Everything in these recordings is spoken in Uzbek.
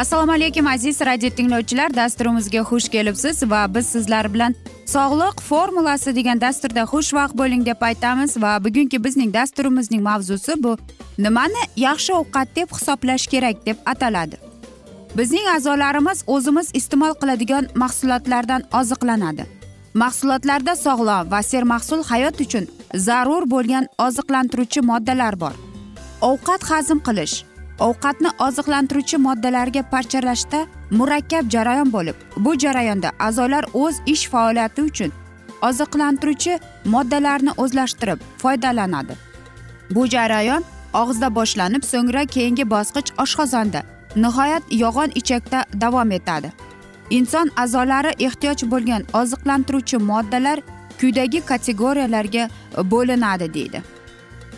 assalomu alaykum aziz radio tinglovchilar. Dasturimizga xush kelibsiz va biz sizlar bilan sog'liq formulasi degan dasturda xushvaqt bo'ling deb aytamiz va bugungi bizning dasturimizning mavzusi bu. Nimani yaxshi ovqat deb hisoblash kerak deb ataladi? Bizning a'zolarimiz o'zimiz iste'mol qiladigan mahsulotlardan oziqlanadi. Mahsulotlarda sog'lom va sermahsul hayot uchun zarur bo'lgan oziqlantiruvchi moddalar bor. Ovqat hazm qilish ovqatni oziqlantiruvchi moddalarga parchalashda murakkab jarayon bo'lib bu jarayonda a'zolar o'z ish faoliyati uchun oziqlantiruvchi moddalarni o'zlashtirib foydalanadi. Bu jarayon og'izda boshlanib so'ngra keyingi bosqich oshqozonda nihoyat yo'g'on ichakda davom etadi. Inson a'zolari ehtiyoj bo'lgan oziqlantiruvchi moddalar quyidagi kategoriyalarga bo'linadi deydi.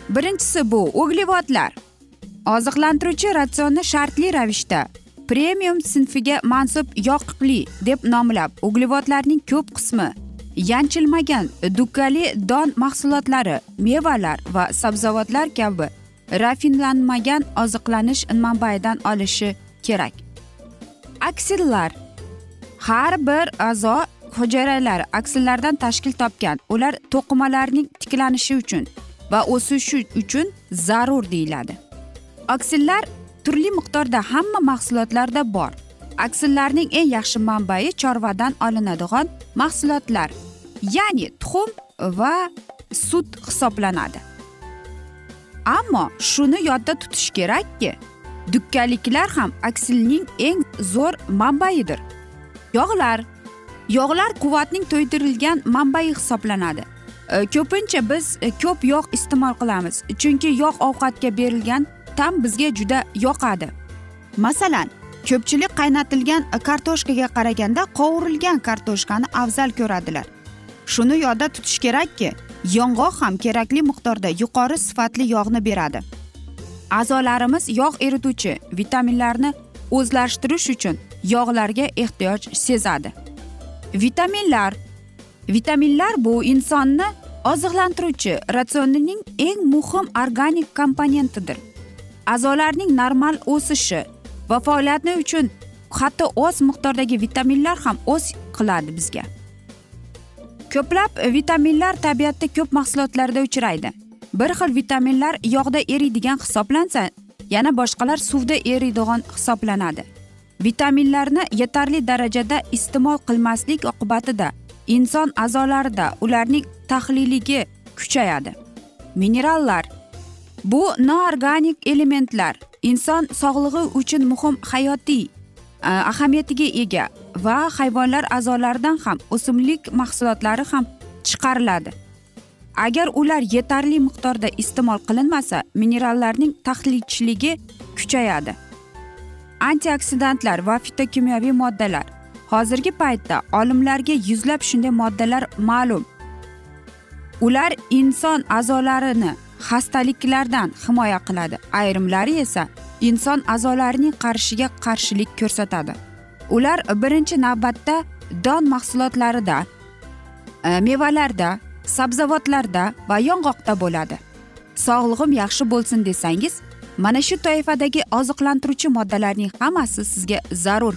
Birinchisi bu uglevodlar. Oziqlantiruvchi ratsionni shartli ravishda premium sinfiga mansub yoqiqli deb nomlab uglevodlarning ko'p qismi yanchilmagan dukkali don mahsulotlari mevalar va sabzavotlar kabi rafinlanmagan oziqlanish manbaidan olishi kerak. Aksillar har bir a'zo hujayralari aksillardan tashkil topgan. Ular to'qimalarning tiklanishi uchun va o'sishi uchun zarur deyiladi. Oksillar turli miqdorda hamma mahsulotlarda bor. Oksillarning eng yaxshi manbai chorvadan olinadigan mahsulotlar ya'ni tuxum va sut hisoblanadi. Ammo shuni yodda tutish kerakki dukkaliklar ham aksilning eng zo'r manbaidir. Yog'lar yog'lar quvvatning to'ydirilgan manbai hisoblanadi. Ko'pincha biz ko'p yog' iste'mol qilamiz chunki yog' ovqatga berilgan ta'm bizga juda yoqadi. Masalan ko'pchilik qaynatilgan kartoshkaga qaraganda qovurilgan kartoshkani afzal ko'radilar. Shuni yodda tutish kerakki yong'oq ham kerakli miqdorda yuqori sifatli yog'ni beradi. A'zolarimiz yog' erituvchi vitaminlarni o'zlashtirish uchun yog'larga ehtiyoj sezadi. Vitaminlar vitaminlar bu insonni oziqlantiruvchi ratsionining eng muhim organik komponentidir a'zolarning normal o'sishi va faoliyati uchun hatto oz miqdordagi vitaminlar ham o'z qiladi bizga. Ko'plab vitaminlar tabiatda ko'p mahsulotlarda uchraydi. Bir xil vitaminlar yog'da eriydigan hisoblansa yana boshqalar suvda eriydigan hisoblanadi. Vitaminlarni yetarli darajada iste'mol qilmaslik oqibatida inson a'zolarida ularning tahlilligi kuchayadi. Minerallar bu noorganik elementlar inson sog'lig'i uchun muhim hayotiy e, ahamiyatiga ega va hayvonlar a'zolaridan ham o'simlik mahsulotlari ham chiqariladi. Agar ular yetarli miqdorda iste'mol qilinmasa minerallarning tahlilchiligi kuchayadi. Antioksidantlar va fitokimyoviy moddalar. Hozirgi paytda olimlarga yuzlab shunday moddalar ma'lum. Ular inson a'zolarini xastaliklardan himoya qiladi. Ayrimlari esa inson a'zolarining qarishiga qarshilik ko'rsatadi. Ular birinchi navbatda don mahsulotlarida e, mevalarda sabzavotlarda va yong'oqda bo'ladi. Sog'lig'im yaxshi bo'lsin desangiz mana shu toifadagi oziqlantiruvchi moddalarning hammasi sizga zarur.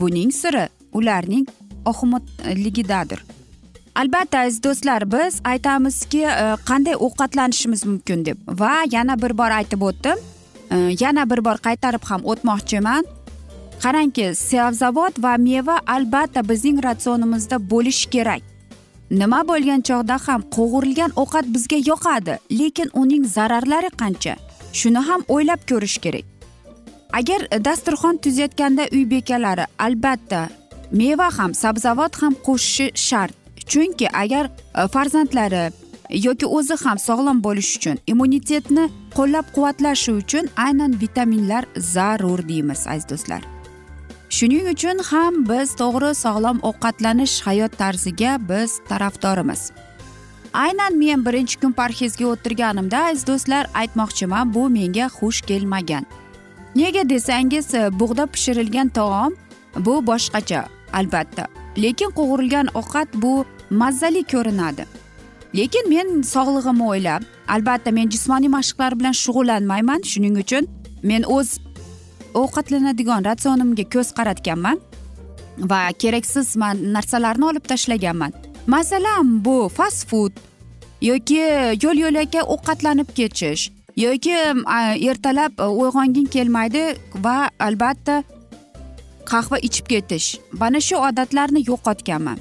Buning siri ularning oxumatligidadir albatta aziz do'stlar biz aytamizki e, qanday ovqatlanishimiz mumkin deb va yana bir bor aytib o'tdim. E, yana bir bor qaytarib ham o'tmoqchiman. Qarangki sabzavot va meva albatta bizning ratsionimizda bo'lishi kerak. Nima bo'lgan chog'da ham qovurilgan ovqat bizga yoqadi lekin uning zararlari qancha? Shuni ham o'ylab ko'rish kerak. Agar dasturxon tuzayotganda uy bekalari albatta meva ham sabzavot ham qo'shishi shart. Chunki agar e, farzandlari yoki o'zi ham sog'lom bo'lishi uchun immunitetni qo'llab quvvatlashi uchun aynan vitaminlar zarur deymiz aziz do'stlar. Shuning uchun ham biz to'g'ri sog'lom ovqatlanish hayot tarziga biz tarafdorimiz. Aynan men birinchi kun parhezga o'tirganimda aziz do'stlar aytmoqchiman bu menga xush kelmagan. Nega desangiz e, bug'da pishirilgan taom bu boshqacha albatta. Lekin qovurilgan ovqat bu mazali ko'rinadi. Lekin men sog'lig'imni o'ylab albatta men jismoniy mashqlar bilan shug'ullanmayman. Shuning uchun men o'z ovqatlanadigan ratsionimga ko'z qaratganman va keraksiz narsalarni olib tashlaganman. Masalan bu fast food yoki yo'l yo'lakay ovqatlanib ketish yoki ertalab e, uyg'onging kelmaydi va albatta qahva ichib ketish. Mana shu odatlarni yo'qotganman.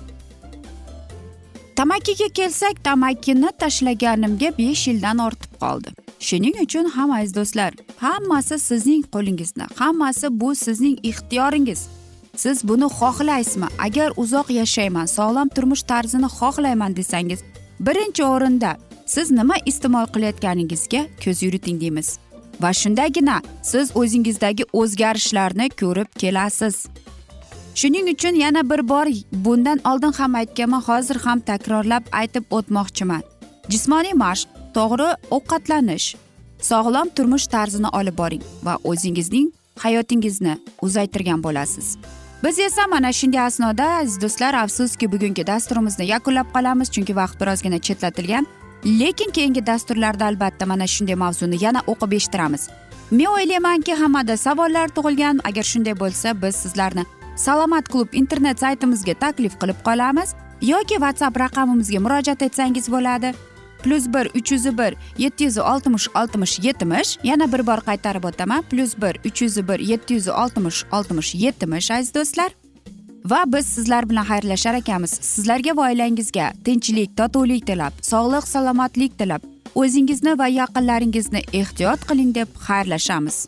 Tamakiga kelsak tamakini tashlaganimga besh yildan ortib qoldi. Shuning uchun ham aziz do'stlar hammasi sizning qo'lingizda hammasi bu sizning ixtiyoringiz. Siz buni xohlaysizmi? Agar uzoq yashayman sog'lom turmush tarzini xohlayman desangiz birinchi o'rinda siz nima iste'mol qilayotganingizga ko'z yuriting deymiz. Va shundagina siz o'zingizdagi o'zgarishlarni ko'rib kelasiz. Shuning uchun yana bir bor bundan oldin ham aytganman hozir ham takrorlab aytib o'tmoqchiman. Jismoniy mashq to'g'ri ovqatlanish sog'lom turmush tarzini olib boring va o'zingizning hayotingizni uzaytirgan bo'lasiz. Biz esa mana shunday asnoda aziz do'stlar afsuski bugungi dasturimizni yakunlab qolamiz chunki vaqt birozgina chetlatilgan. Lekin keyingi dasturlarda albatta mana shunday mavzuni yana o'qib eshittiramiz. Men o'ylaymanki hammada savollar tug'ilgan. Agar shunday bo'lsa biz sizlarni salomat klub internet saytimizga taklif qilib qolamiz yoki whatsapp raqamimizga murojaat etsangiz bo'ladi. Plyus bir uch yuz bir yetti yuz oltmish oltmish yetmish yana bir bor qaytarib o'taman. Plyus bir uch yuz bir yetti yuz oltmish oltmish yetmish aziz do'stlar. Va biz sizlar bilan xayrlashar ekanmiz. Sizlarga va oilangizga tinchlik totuvlik tilab sog'lik salomatlik tilab o'zingizni va yaqinlaringizni ehtiyot qiling deb xayrlashamiz.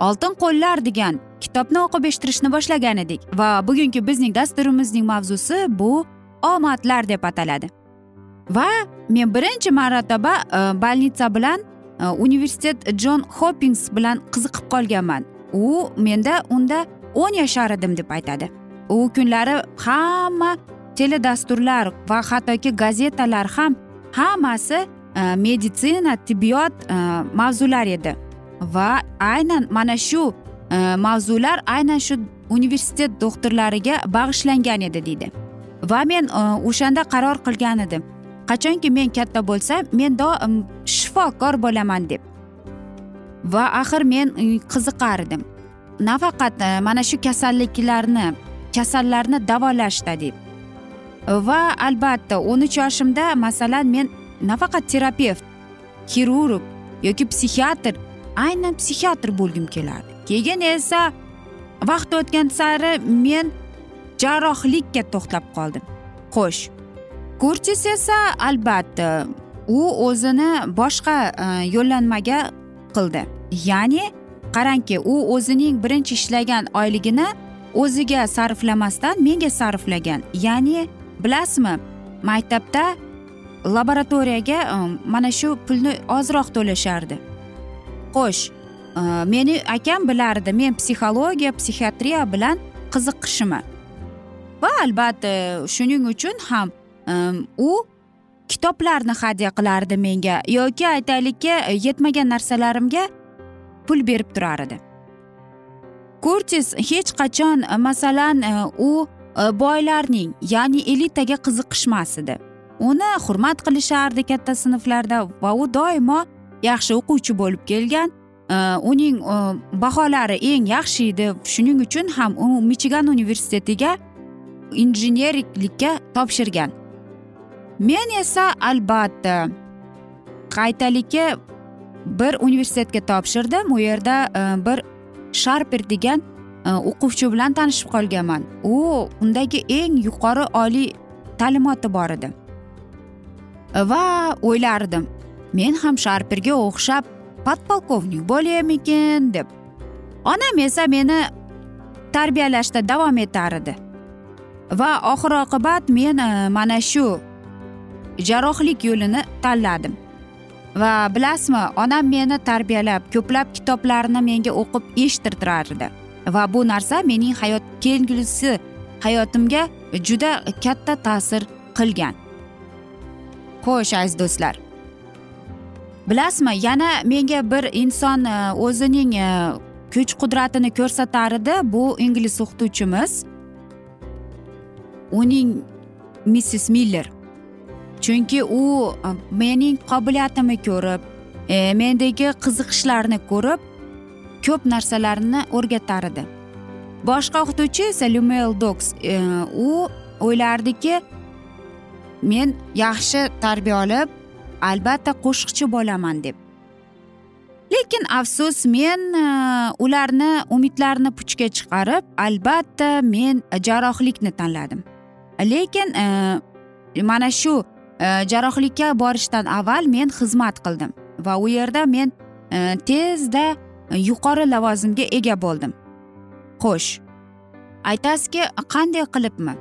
oltin qo'llar degan kitobni o'qib eshittirishni boshlagan edik va bugungi bizning dasturimizning mavzusi bu omadlar deb ataladi. Va men birinchi marotaba e, bolnitsa bilan e, universitet jon hoppings bilan qiziqib qolganman. U menda unda o'n yashar edim deb aytadi. U kunlari hamma teledasturlar va hattoki gazetalar ham hammasi e, meditsina tibbiyot e, mavzular edi. Va aynan mana shu e, mavzular aynan shu universitet doktorlariga bag'ishlangan edi deydi. Va men e, o'shanda qaror qilgan edim. Qachonki men katta bo'lsam men doim shifokor bo'laman deb. Va axir men e, qiziqar edim. Nafaqat e, mana shu kasalliklarni kasallarni davolashda deb. Va albatta o'n uch yoshimda masalan men nafaqat terapevt xirurg yoki psixiatr aynan psixiatr bo'lgim kelardi. Keyin esa vaqt o'tgan sari men jarrohlikka to'xtab qoldim. Xo'sh kurtis esa albatta u o'zini boshqa e, yo'llanmaga qildi. Ya'ni qarangki u o'zining birinchi ishlagan oyligini o'ziga sarflamasdan menga sarflagan. Ya'ni bilasizmi maktabda laboratoriyaga e, mana shu pulni ozroq to'lashardi. Xo'sh э, meni akam bilardi men psixologiya psixiatriya bilan qiziqishimni. Va albatta shuning uchun ham u kitoblarni hadya qilardi menga yoki aytaylikki yetmagan narsalarimga pul berib turar edi kurtis hech qachon masalan e, u e, boylarning ya'ni elitaga qiziqishmas edi. Uni hurmat qilishardi katta sinflarda va u doimo yaxshi o'quvchi bo'lib kelgan e, uning e, baholari eng yaxshi edi. Shuning uchun ham u michigan universitetiga injenerlikka topshirgan. Men esa albatta qaytalikka bir universitetga topshirdim. U yerda e, bir sharper degan o'quvchi bilan tanishib qolganman. U undagi eng yuqori oliy ta'limoti bor edi. Va o'ylardim. Men ham sharpirga o'xshab podpolkovnik bo'laymikin deb. Onam esa meni tarbiyalashda davom etar edi. Va oxir oqibat men e, mana shu jarrohlik yo'lini tanladim. Va bilasizmi onam meni tarbiyalab ko'plab kitoblarni menga o'qib eshittirtirardi va bu narsa mening hayot kelgusi hayotimga juda katta ta'sir qilgan. Xo'sh aziz do'stlar. Bilasizmi yana menga bir inson e, o'zining e, kuch qudratini ko'rsatar edi bu ingliz o'qituvchimiz. Uning missis miller. Chunki u e, mening qobiliyatimni ko'rib mendagi qiziqishlarni ko'rib ko'p narsalarni o'rgatar edi. Boshqa o'qituvchi esa lumel doks u o'ylardiki men yaxshi tarbiya olib albatta qo'shiqchi bo'laman deb. Lekin afsus men e, ularni umidlarini puchga chiqarib albatta men jarrohlikni tanladim. Lekin e, mana shu e, jarrohlikka borishdan avval men xizmat qildim va u yerda men tezda yuqori lavozimga ega bo'ldim. Xo'sh aytasizki qanday qilibmi?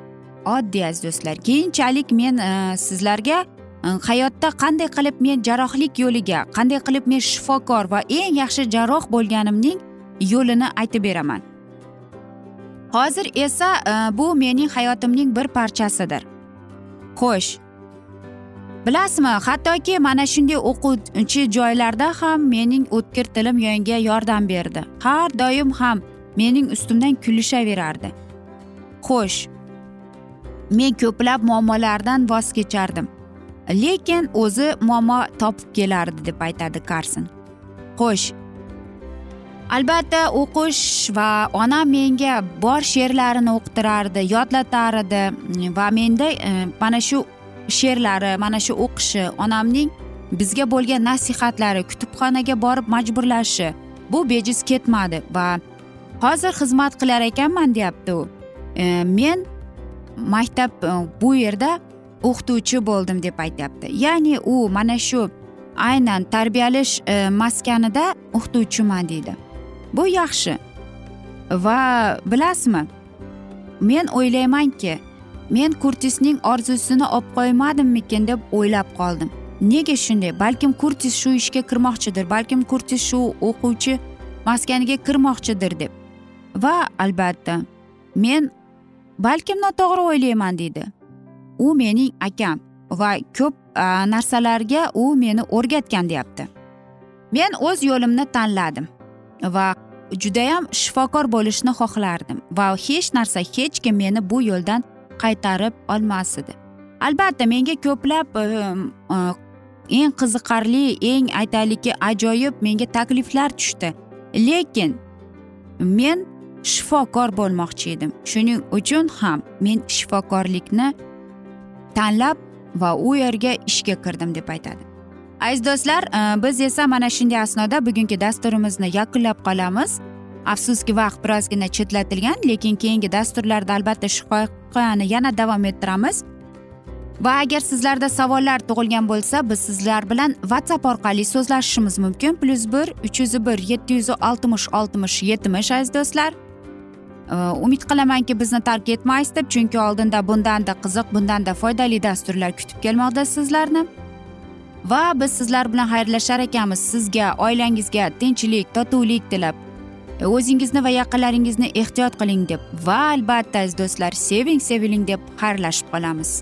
Oddiy aziz do'stlar keyinchalik men sizlarga Э, hayotda qanday qilib men jarrohlik yo'liga qanday qilib men shifokor va eng yaxshi jarroh bo'lganimning yo'lini aytib beraman. Hozir esa e, bu mening hayotimning bir parchasidir. Xo'sh. Bilasizmi hattoki mana shunday o'quvchi joylarda ham mening o'tkir tilim menga yordam berdi. Har doim ham mening ustimdan kulishaverardi. Xo'sh. Men ko'plab muammolardan voz kechardim. Lekin o'zi muammo topib kelardi deb aytadi karson. Xo'sh albatta o'qish va onam menga bor she'rlarini o'qitirardi yodlatar edi va menda e, mana shu she'rlari mana shu o'qishi onamning bizga bo'lgan nasihatlari kutubxonaga borib majburlashi bu bejiz ketmadi va hozir xizmat qilar ekanman deyapti u. E, men maktab e, bu yerda o'qituvchi bo'ldim deb aytyapti. Ya'ni u mana shu aynan tarbiyalash e, maskanida o'qituvchiman deydi. Bu yaxshi. Va bilasizmi men o'ylaymanki men kurtisning orzusini olib qo'ymadimmikin deb o'ylab qoldim. Nega shunday? Balkim kurtis shu ishga kirmoqchidir balkim kurtis shu o'quvchi maskaniga kirmoqchidir deb. Va albatta men balkim noto'g'ri o'ylayman deydi. U mening akam va ko'p narsalarga u meni o'rgatgan deyapti. Men o'z yo'limni tanladim va judayam shifokor bo'lishni xohlardim va hech narsa hech kim meni bu yo'ldan qaytarib olmas edi albatta menga ko'plab e, e, eng qiziqarli eng aytaylikki ajoyib menga takliflar tushdi. Lekin men shifokor bo'lmoqchi edim. Shuning uchun ham men shifokorlikni tanlab va u yerga ishga kirdim deb aytadi. Aziz do'stlar e, biz esa mana shunday asnoda bugungi dasturimizni yakunlab qolamiz. Afsuski vaqt birozgina chetlatilgan lekin keyingi dasturlarda albatta shu voqeani yana davom ettiramiz. Va agar sizlarda savollar tug'ilgan bo'lsa biz sizlar bilan whatsapp orqali so'zlashishimiz mumkin. Plyus bir uch yuz bir yetti yuz oltmish oltmish yetmish aziz do'stlar. Э, umid qilamanki bizni tark etmaysiz deb chunki oldinda bundanda qiziq bundanda foydali dasturlar kutib kelmoqda sizlarni. Va biz sizlar bilan xayrlashar ekanmiz. Sizga oilangizga tinchlik totuvlik tilab. E, o'zingizni va yaqinlaringizni ehtiyot qiling deb va albatta aziz do'stlar seving seviling deb xayrlashib qolamiz.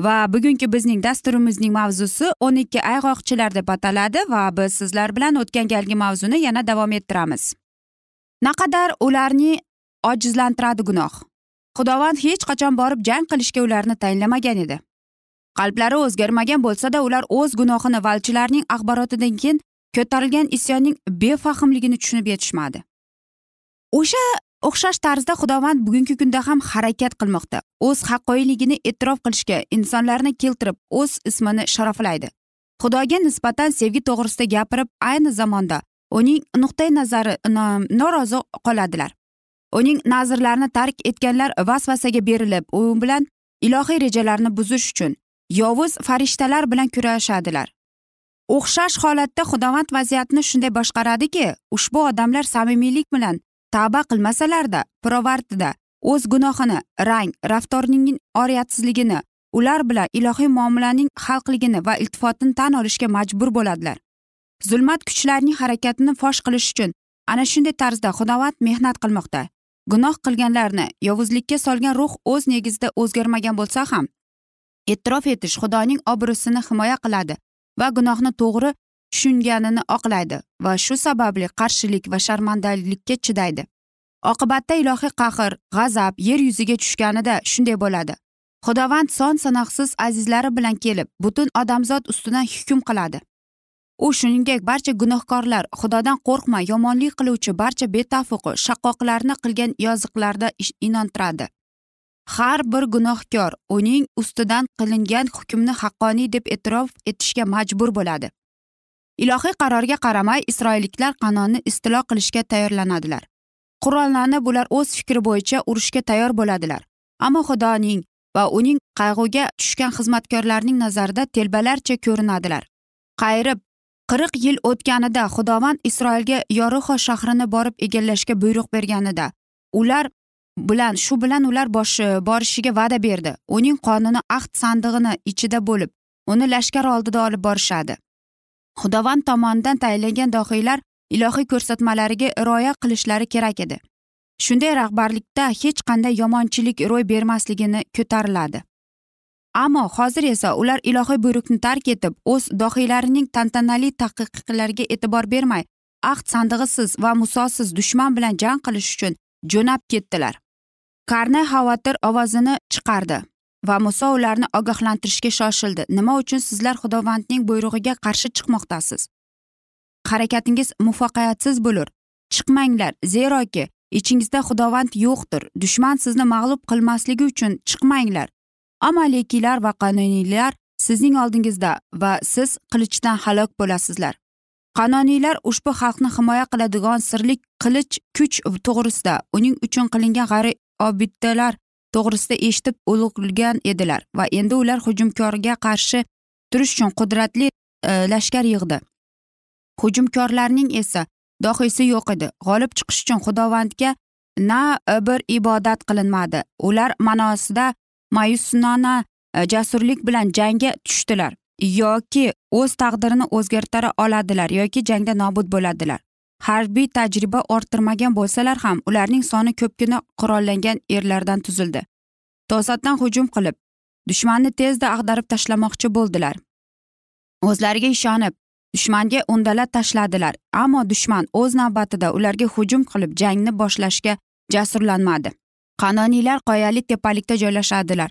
Va bugungi bizning dasturimizning mavzusi o'n ikki ayg'oqchilar deb ataladi va biz sizlar bilan o'tgan galgi mavzuni yana davom ettiramiz. Naqadar ularni ojizlantiradi gunoh? Xudovand hech qachon borib jang qilishga ularni tayinlamagan edi. Qalblari o'zgarmagan bo'lsada ular o'z gunohini valchilarning axborotidan keyin ko'tarilgan isyonning befahmligini tushunib yetishmadi. O'sha o'xshash tarzda xudovand bugungi kunda ham harakat qilmoqda. O'z haqqoiyligini e'tirof qilishga insonlarni keltirib o'z ismini sharaflaydi xudoga nisbatan sevgi to'g'risida gapirib ayni zamonda uning nuqtai nazari norozi qoladilar. Uning nazrlarini tark etganlar vasvasaga berilib u bilan ilohiy rejalarni buzish uchun yovuz farishtalar bilan kurashadilar. O'xshash holatda xudovand vaziyatni shunday boshqaradiki ushbu odamlar samimiylik bilan tavba qilmasalarda pirovardida o'z gunohini rang raftorning oriyatsizligini ular bilan ilohiy muomalaning xalqligini va iltifotini tan olishga majbur bo'ladilar. Zulmat kuchlarning harakatini fosh qilish uchun ana shunday tarzda xudovand mehnat qilmoqda. Gunoh qilganlarni yovuzlikka solgan ruh o'z negizida o'zgarmagan bo'lsa ham e'tirof etish xudoning obro'sini himoya qiladi va gunohni to'g'ri tushunganini oqlaydi va shu sababli qarshilik va sharmandalikka chidaydi. Oqibatda ilohiy qahr g'azab yer yuziga tushganida shunday bo'ladi. Xudovand son sanoqsiz azizlari bilan kelib butun odamzod ustidan hukm qiladi. U shuningdek barcha gunohkorlar xudodan qo'rqma yomonlik qiluvchi barcha betafuqu shaqqoqlarni qilgan yoziqlarda inontiradi. Har bir gunohkor uning ustidan qilingan hukmni haqqoniy deb e'tirof etishga majbur bo'ladi. Ilohiy qarorga qaramay isroilliklar qanonni istilo qilishga tayyorlanadilar. Qurollanib ular o'z fikri bo'yicha urushga tayyor bo'ladilar. Ammo xudoning va uning qayg'uga tushgan xizmatkorlarning nazarida telbalarcha ko'rinadilar. Qayrib qirq yil o'tganida xudovand isroilga yorixo shahrini borib egallashga buyruq berganida ular bilan shu bilan ular bosh borishiga va'da berdi. Uning qonuni ahd sandig'ini ichida bo'lib uni lashkar oldida olib borishadi. Xudovand tomonidan tayinlangan dohiylar ilohiy ko'rsatmalariga rioya qilishlari kerak edi. Shunday rahbarlikda hech qanday yomonchilik ro'y bermasligini ko'tariladi. Ammo hozir esa ular ilohiy buyruqni tark etib o'z dohiylarining tantanali taqiqlarga e'tibor bermay ahd sandig'isiz va musosiz dushman bilan jang qilish uchun jo'nab ketdilar. Karnay xavotir ovozini chiqardi. Va muso ularni ogohlantirishga shoshildi. Nima uchun sizlar xudovandning buyrug'iga qarshi chiqmoqdasiz? Harakatingiz muvaffaqiyatsiz bo'lur. Chiqmanglar zeroki ichingizda xudovand yo'qdir. Dushman sizni mag'lub qilmasligi uchun chiqmanglar. Amalikiylar va qanuniylar sizning oldingizda va siz qilichdan halok bo'lasizlar. Qanoniylar ushbu xalqni himoya qiladigan sirli qilich kuch to'g'risida uning uchun qilingan g'ari obiddalar to'g'risida eshitib ulg'ilgan edilar va endi ular hujumkorga qarshi turish uchun qudratli e, lashkar yig'di. Hujumkorlarning esa dohiysi yo'q edi. G'olib chiqish uchun xudovandga na bir ibodat qilinmadi. Ular ma'nosida mayusnona e, jasurlik bilan jangga tushdilar yoki o'z taqdirini o'zgartira oladilar yoki jangda nobud bo'ladilar. Harbiy tajriba orttirmagan bo'lsalar ham ularning soni ko'pgina qurollangan erlardan tuzildi. To'satdan hujum qilib dushmanni tezda ag'darib tashlamoqchi bo'ldilar. O'zlariga ishonib dushmanga undalab tashladilar ammo dushman o'z navbatida ularga hujum qilib jangni boshlashga jasurlanmadi. Qanoniylar qoyali tepalikda joylashadilar.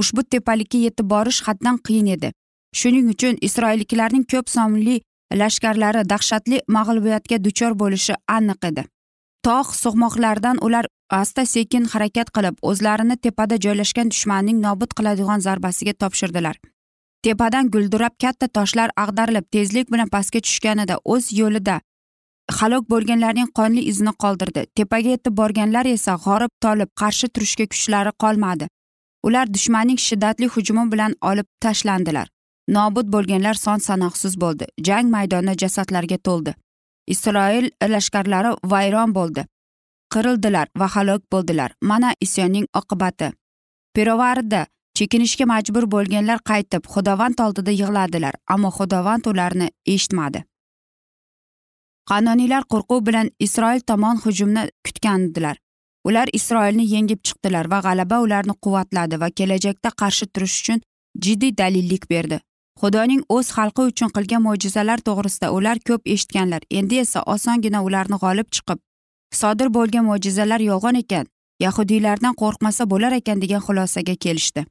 Ushbu tepalikka yetib borish haddan qiyin edi. Shuning uchun isroilliklarning ko'p sonli lashkarlari dahshatli mag'lubiyatga duchor bo'lishi aniq edi. Tog' so'qmoqlaridan ular asta sekin harakat qilib o'zlarini tepada joylashgan dushmanning nobud qiladigan zarbasiga topshirdilar. Tepadan guldurab katta toshlar ag'darilib tezlik bilan pastga tushganida o'z yo'lida halok bo'lganlarning qonli izini qoldirdi. Tepaga yetib borganlar esa g'orib tolib qarshi turishga kuchlari qolmadi. Ular dushmanning shiddatli hujumi bilan olib tashlandilar. Nobud bo'lganlar son sanoqsiz bo'ldi. Jang maydoni jasadlarga to'ldi. Isroil lashkarlari vayron bo'ldi. Qirildilar va halok bo'ldilar. Mana isyonning oqibati. Pirovarida chekinishga majbur bo'lganlar qaytib xudovand oldida yig'ladilar ammo xudovand ularni eshitmadi. Qanoniylar qo'rquv bilan isroil tomon hujumni kutgandilar. Ular isroilni yengib chiqdilar va g'alaba ularni quvvatladi va kelajakda qarshi turish uchun jiddiy dalillik berdi. Xudoning o'z xalqi uchun qilgan mo'jizalar to'g'risida ular ko'p eshitganlar. Endi esa osongina ularni g'olib chiqib sodir bo'lgan mo'jizalar yolg'on ekan yahudiylardan qo'rqmasa bo'lar ekan degan xulosaga kelishdi.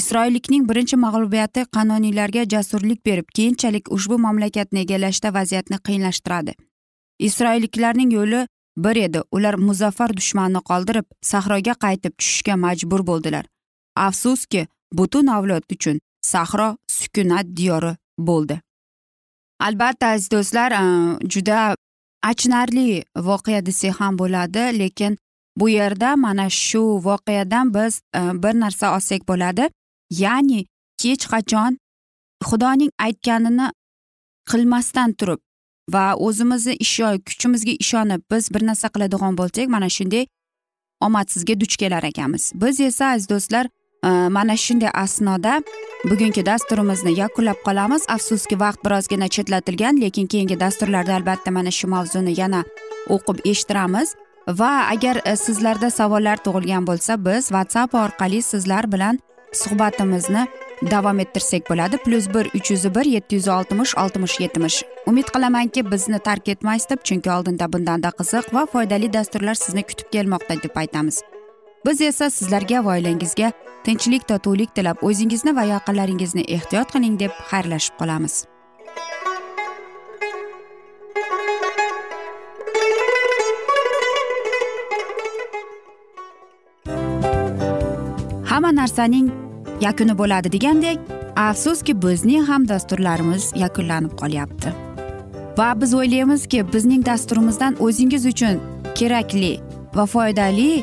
Isroillikning birinchi mag'lubiyati qanoniylarga jasurlik berib keyinchalik ushbu mamlakatni egallashda vaziyatni qiyinlashtiradi. Isroilliklarning yo'li bir edi ular muzaffar dushmanni qoldirib sahroga qaytib tushishga majbur bo'ldilar. Afsuski butun avlod uchun sahro sukunat diyori bo'ldi. Albatta aziz do'stlar juda achinarli voqea desak ham bo'ladi lekin bu yerda mana shu voqeadan biz bir narsa olsak bo'ladi. Ya'ni hech qachon xudoning aytganini qilmasdan turib va o'zimizni ishon kuchimizga ishonib biz bir narsa qiladigan bo'lsak mana shunday omadsizga duch kelar ekanmiz. Biz esa aziz do'stlar Э, mana shunday asnoda bugungi dasturimizni yakunlab qolamiz. Afsuski vaqt birozgina chetlatilgan lekin keyingi dasturlarda albatta mana shu mavzuni yana o'qib eshittiramiz. Va agar e, sizlarda savollar tug'ilgan bo'lsa biz whatsapp orqali sizlar bilan suhbatimizni davom ettirsak bo'ladi. Plyus bir uch yuz bir yetti yuz oltmish oltmish yetmish. Umid qilamanki bizni tark etmaysiz deb chunki oldinda bundanda qiziq va foydali dasturlar sizni kutib kelmoqda deb aytamiz. Biz esa sizlarga va oilangizga tinchlik totuvlik tilab o'zingizni va yaqinlaringizni ehtiyot qiling deb xayrlashib qolamiz. Hamma narsaning yakuni bo'ladi degandek afsuski bizning ham dasturlarimiz yakunlanib qolyapti. Va biz o'ylaymizki bizning dasturimizdan o'zingiz uchun kerakli va foydali